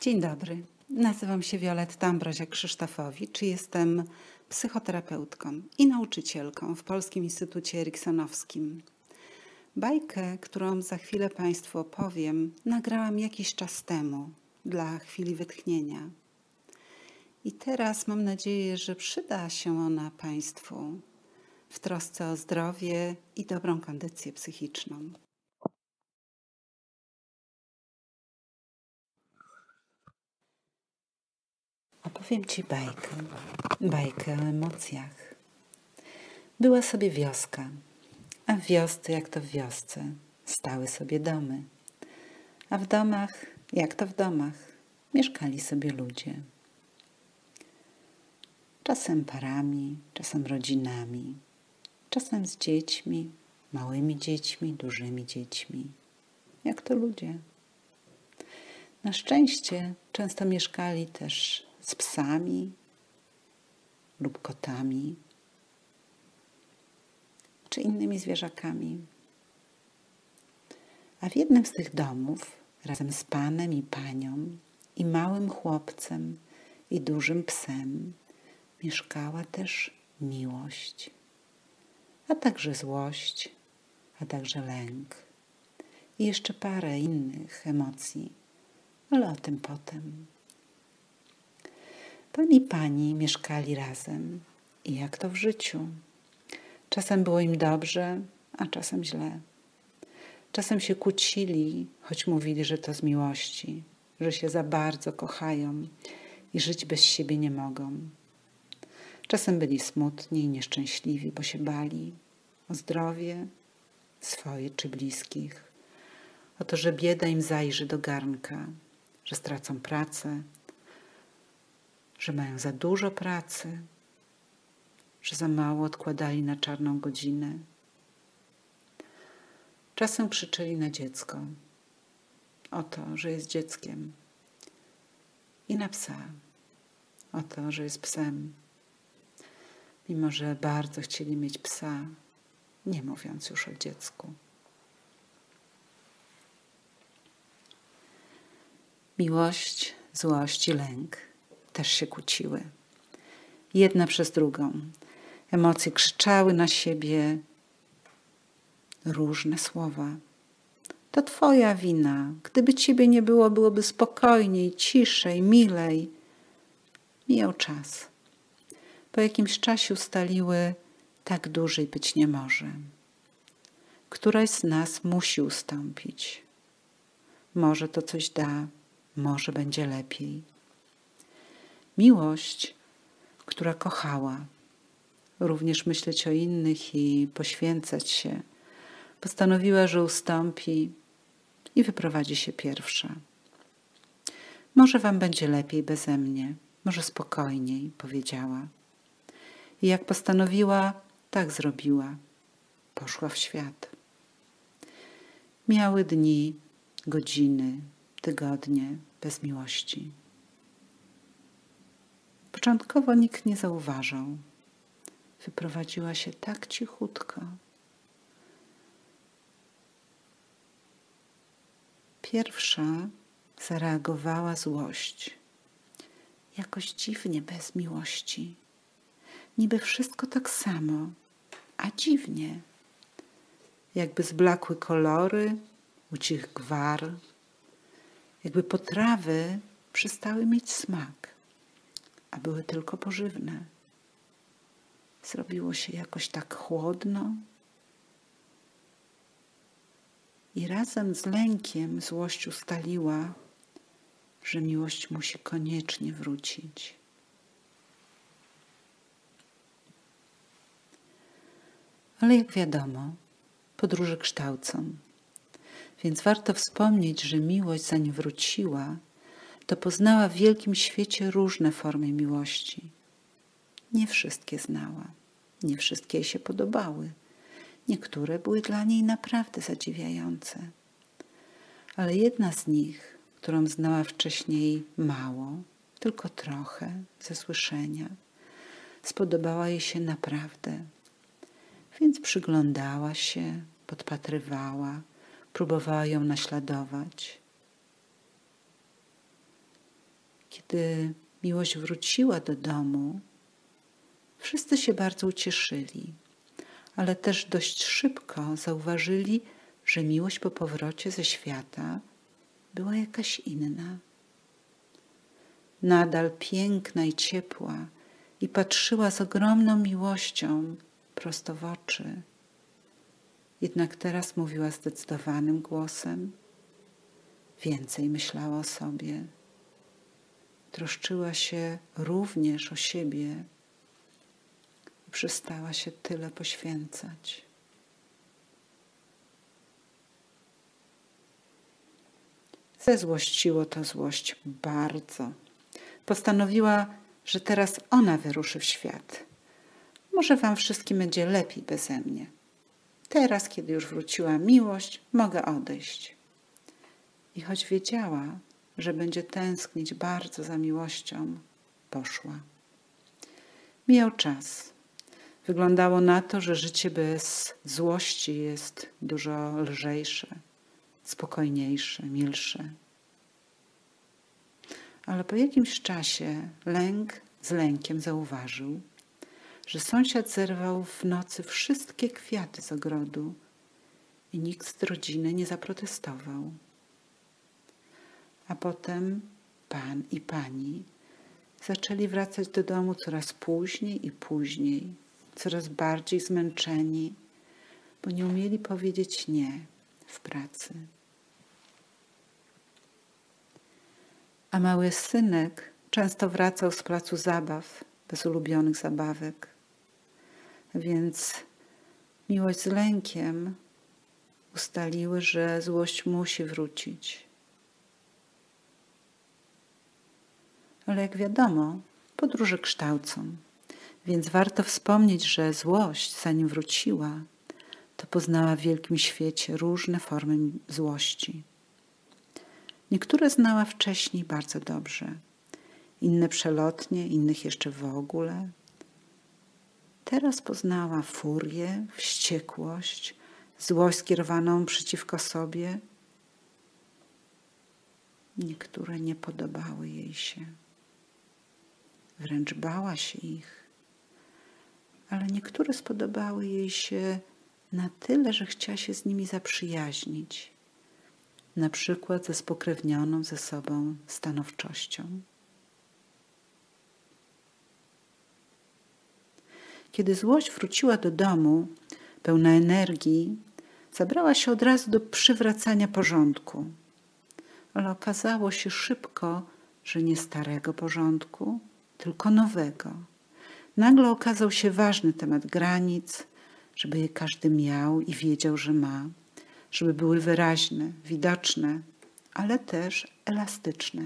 Dzień dobry. Nazywam się Wioletta Ambroziak-Krzysztofowicz. Jestem psychoterapeutką i nauczycielką w Polskim Instytucie Eriksonowskim. Bajkę, którą za chwilę Państwu opowiem, nagrałam jakiś czas temu dla chwili wytchnienia. I teraz mam nadzieję, że przyda się ona Państwu w trosce o zdrowie i dobrą kondycję psychiczną. Opowiem Ci bajkę, bajkę o emocjach. Była sobie wioska, a w wiosce, jak to w wiosce, stały sobie domy. A w domach, jak to w domach, mieszkali sobie ludzie. Czasem parami, czasem rodzinami, czasem z dziećmi, małymi dziećmi, dużymi dziećmi. Jak to ludzie. Na szczęście często mieszkali też z psami lub kotami czy innymi zwierzakami. A w jednym z tych domów razem z panem i panią i małym chłopcem i dużym psem mieszkała też miłość, a także złość, a także lęk i jeszcze parę innych emocji, ale o tym potem. Pan i pani mieszkali razem i jak to w życiu. Czasem było im dobrze, a czasem źle. Czasem się kłócili, choć mówili, że to z miłości, że się za bardzo kochają i żyć bez siebie nie mogą. Czasem byli smutni i nieszczęśliwi, bo się bali o zdrowie swoje czy bliskich, o to, że bieda im zajrzy do garnka, że stracą pracę, że mają za dużo pracy, że za mało odkładali na czarną godzinę. Czasem krzyczeli na dziecko o to, że jest dzieckiem, i na psa o to, że jest psem, mimo że bardzo chcieli mieć psa, nie mówiąc już o dziecku. Miłość, złość i lęk też się kłóciły. Jedna przez drugą. Emocje krzyczały na siebie różne słowa. To twoja wina. Gdyby ciebie nie było, byłoby spokojniej, ciszej, milej. Mijał czas. Po jakimś czasie ustaliły, tak dłużej być nie może. Któraś z nas musi ustąpić. Może to coś da, może będzie lepiej. Miłość, która kochała, również myśleć o innych i poświęcać się, postanowiła, że ustąpi i wyprowadzi się pierwsza. Może wam będzie lepiej beze mnie, może spokojniej, powiedziała. I jak postanowiła, tak zrobiła. Poszła w świat. Miały dni, godziny, tygodnie bez miłości. Początkowo nikt nie zauważał. Wyprowadziła się tak cichutko. Pierwsza zareagowała złość. Jakoś dziwnie bez miłości. Niby wszystko tak samo, a dziwnie. Jakby zblakły kolory, ucichł gwar, jakby potrawy przestały mieć smak a były tylko pożywne. Zrobiło się jakoś tak chłodno. I razem z lękiem złość ustaliła, że miłość musi koniecznie wrócić. Ale jak wiadomo, podróże kształcą. Więc warto wspomnieć, że miłość, zanim wróciła, to poznała w wielkim świecie różne formy miłości. Nie wszystkie znała, nie wszystkie jej się podobały. Niektóre były dla niej naprawdę zadziwiające. Ale jedna z nich, którą znała wcześniej mało, tylko trochę ze słyszenia, spodobała jej się naprawdę. Więc przyglądała się, podpatrywała, próbowała ją naśladować Kiedy miłość wróciła do domu, wszyscy się bardzo ucieszyli, ale też dość szybko zauważyli, że miłość po powrocie ze świata była jakaś inna. Nadal piękna i ciepła i patrzyła z ogromną miłością prosto w oczy. Jednak teraz mówiła zdecydowanym głosem. Więcej myślała o sobie. Troszczyła się również o siebie i przestała się tyle poświęcać. Zezłościło to złość bardzo. Postanowiła, że teraz ona wyruszy w świat. Może wam wszystkim będzie lepiej beze mnie. Teraz, kiedy już wróciła miłość, mogę odejść. I choć wiedziała, że będzie tęsknić bardzo za miłością, poszła. Mijał czas. Wyglądało na to, że życie bez złości jest dużo lżejsze, spokojniejsze, milsze. Ale po jakimś czasie lęk z lękiem zauważył, że sąsiad zerwał w nocy wszystkie kwiaty z ogrodu i nikt z rodziny nie zaprotestował. A potem pan i pani zaczęli wracać do domu coraz później i później, coraz bardziej zmęczeni, bo nie umieli powiedzieć nie w pracy. A mały synek często wracał z placu zabaw bez ulubionych zabawek. Więc miłość z lękiem ustaliły, że złość musi wrócić. Ale jak wiadomo, podróże kształcą, więc warto wspomnieć, że złość, zanim wróciła, to poznała w wielkim świecie różne formy złości. Niektóre znała wcześniej bardzo dobrze, inne przelotnie, innych jeszcze w ogóle. Teraz poznała furię, wściekłość, złość skierowaną przeciwko sobie. Niektóre nie podobały jej się, wręcz bała się ich, ale niektóre spodobały jej się na tyle, że chciała się z nimi zaprzyjaźnić, na przykład ze spokrewnioną ze sobą stanowczością. Kiedy złość wróciła do domu, pełna energii, zabrała się od razu do przywracania porządku. Ale okazało się szybko, że nie starego porządku, tylko nowego. Nagle okazał się ważny temat granic, żeby je każdy miał i wiedział, że ma, żeby były wyraźne, widoczne, ale też elastyczne.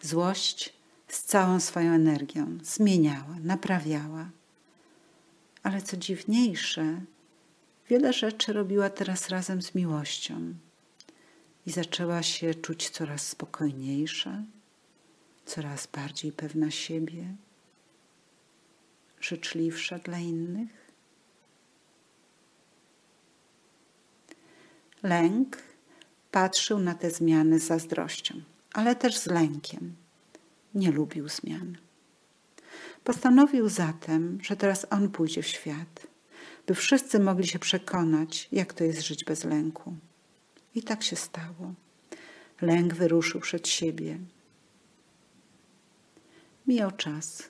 Złość z całą swoją energią zmieniała, naprawiała. Ale co dziwniejsze, wiele rzeczy robiła teraz razem z miłością i zaczęła się czuć coraz spokojniejsza, coraz bardziej pewna siebie, życzliwsza dla innych. Lęk patrzył na te zmiany z zazdrością, ale też z lękiem nie lubił zmian. Postanowił zatem, że teraz on pójdzie w świat, by wszyscy mogli się przekonać, jak to jest żyć bez lęku. I tak się stało. Lęk wyruszył przed siebie. Mijał czas.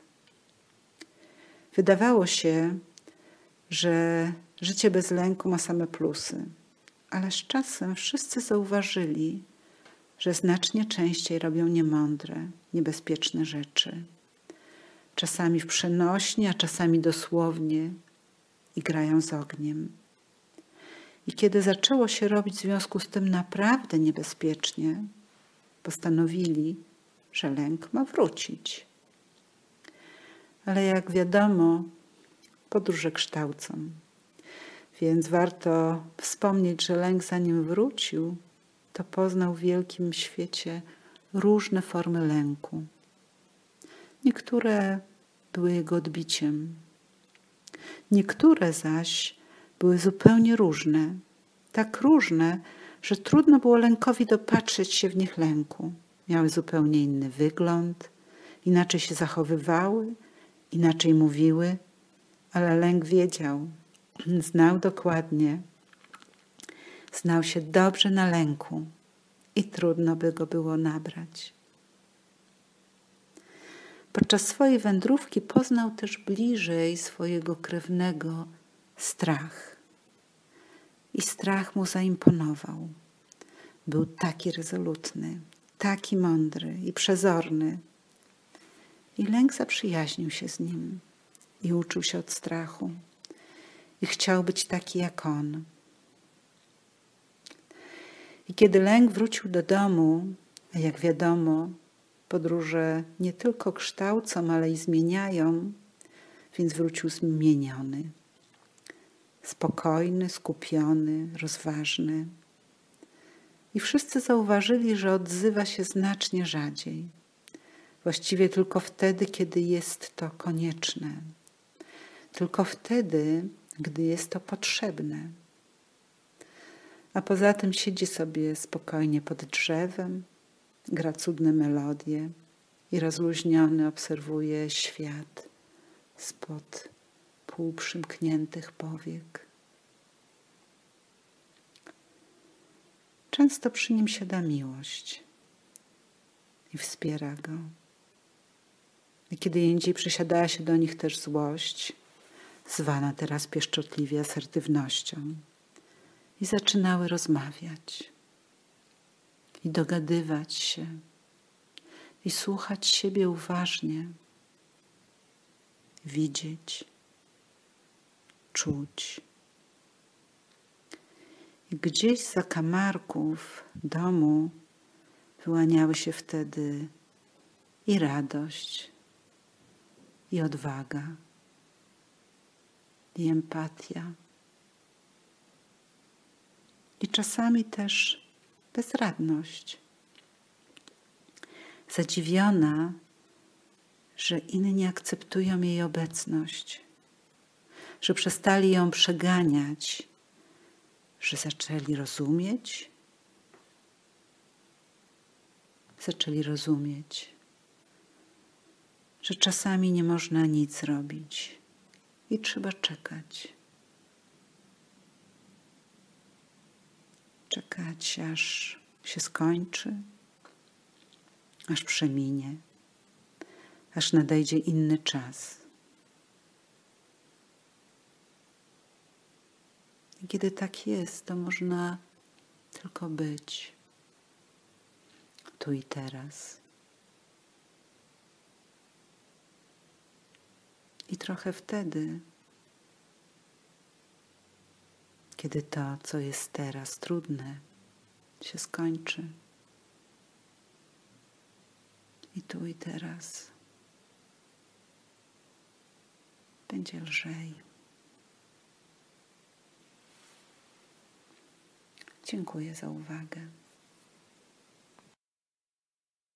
Wydawało się, że życie bez lęku ma same plusy, ale z czasem wszyscy zauważyli, że znacznie częściej robią niemądre, niebezpieczne rzeczy. Czasami w przenośnie, a czasami dosłownie i grają z ogniem. I kiedy zaczęło się robić w związku z tym naprawdę niebezpiecznie, postanowili, że lęk ma wrócić. Ale jak wiadomo, podróże kształcą. Więc warto wspomnieć, że lęk zanim wrócił, to poznał w wielkim świecie różne formy lęku. Niektóre były jego odbiciem, niektóre zaś były zupełnie różne, tak różne, że trudno było lękowi dopatrzeć się w nich lęku, miały zupełnie inny wygląd, inaczej się zachowywały, inaczej mówiły, ale lęk wiedział, znał dokładnie, znał się dobrze na lęku i trudno by go było nabrać. Podczas swojej wędrówki poznał też bliżej swojego krewnego strach. I strach mu zaimponował. Był taki rezolutny, taki mądry i przezorny. I lęk zaprzyjaźnił się z nim i uczył się od strachu. I chciał być taki jak on. I kiedy lęk wrócił do domu, a jak wiadomo, podróże nie tylko kształcą, ale i zmieniają, więc wrócił zmieniony. Spokojny, skupiony, rozważny. I wszyscy zauważyli, że odzywa się znacznie rzadziej. Właściwie tylko wtedy, kiedy jest to konieczne. Tylko wtedy, gdy jest to potrzebne. A poza tym siedzi sobie spokojnie pod drzewem, gra cudne melodie i rozluźniony obserwuje świat spod półprzymkniętych powiek. Często przy nim siada miłość i wspiera go. Kiedy indziej przysiadała się do nich też złość, zwana teraz pieszczotliwie asertywnością, i zaczynały rozmawiać i dogadywać się i słuchać siebie uważnie, widzieć, czuć. I gdzieś za kamarków domu wyłaniały się wtedy i radość, i odwaga, i empatia. I czasami też bezradność. Zadziwiona, że inni akceptują jej obecność, że przestali ją przeganiać, że zaczęli rozumieć, zaczęli rozumieć, że czasami nie można nic robić i trzeba czekać. czekać, aż się skończy, aż przeminie, aż nadejdzie inny czas. I kiedy tak jest, to można tylko być tu i teraz. I trochę wtedy kiedy to, co jest teraz trudne, się skończy. I tu i teraz będzie lżej. Dziękuję za uwagę.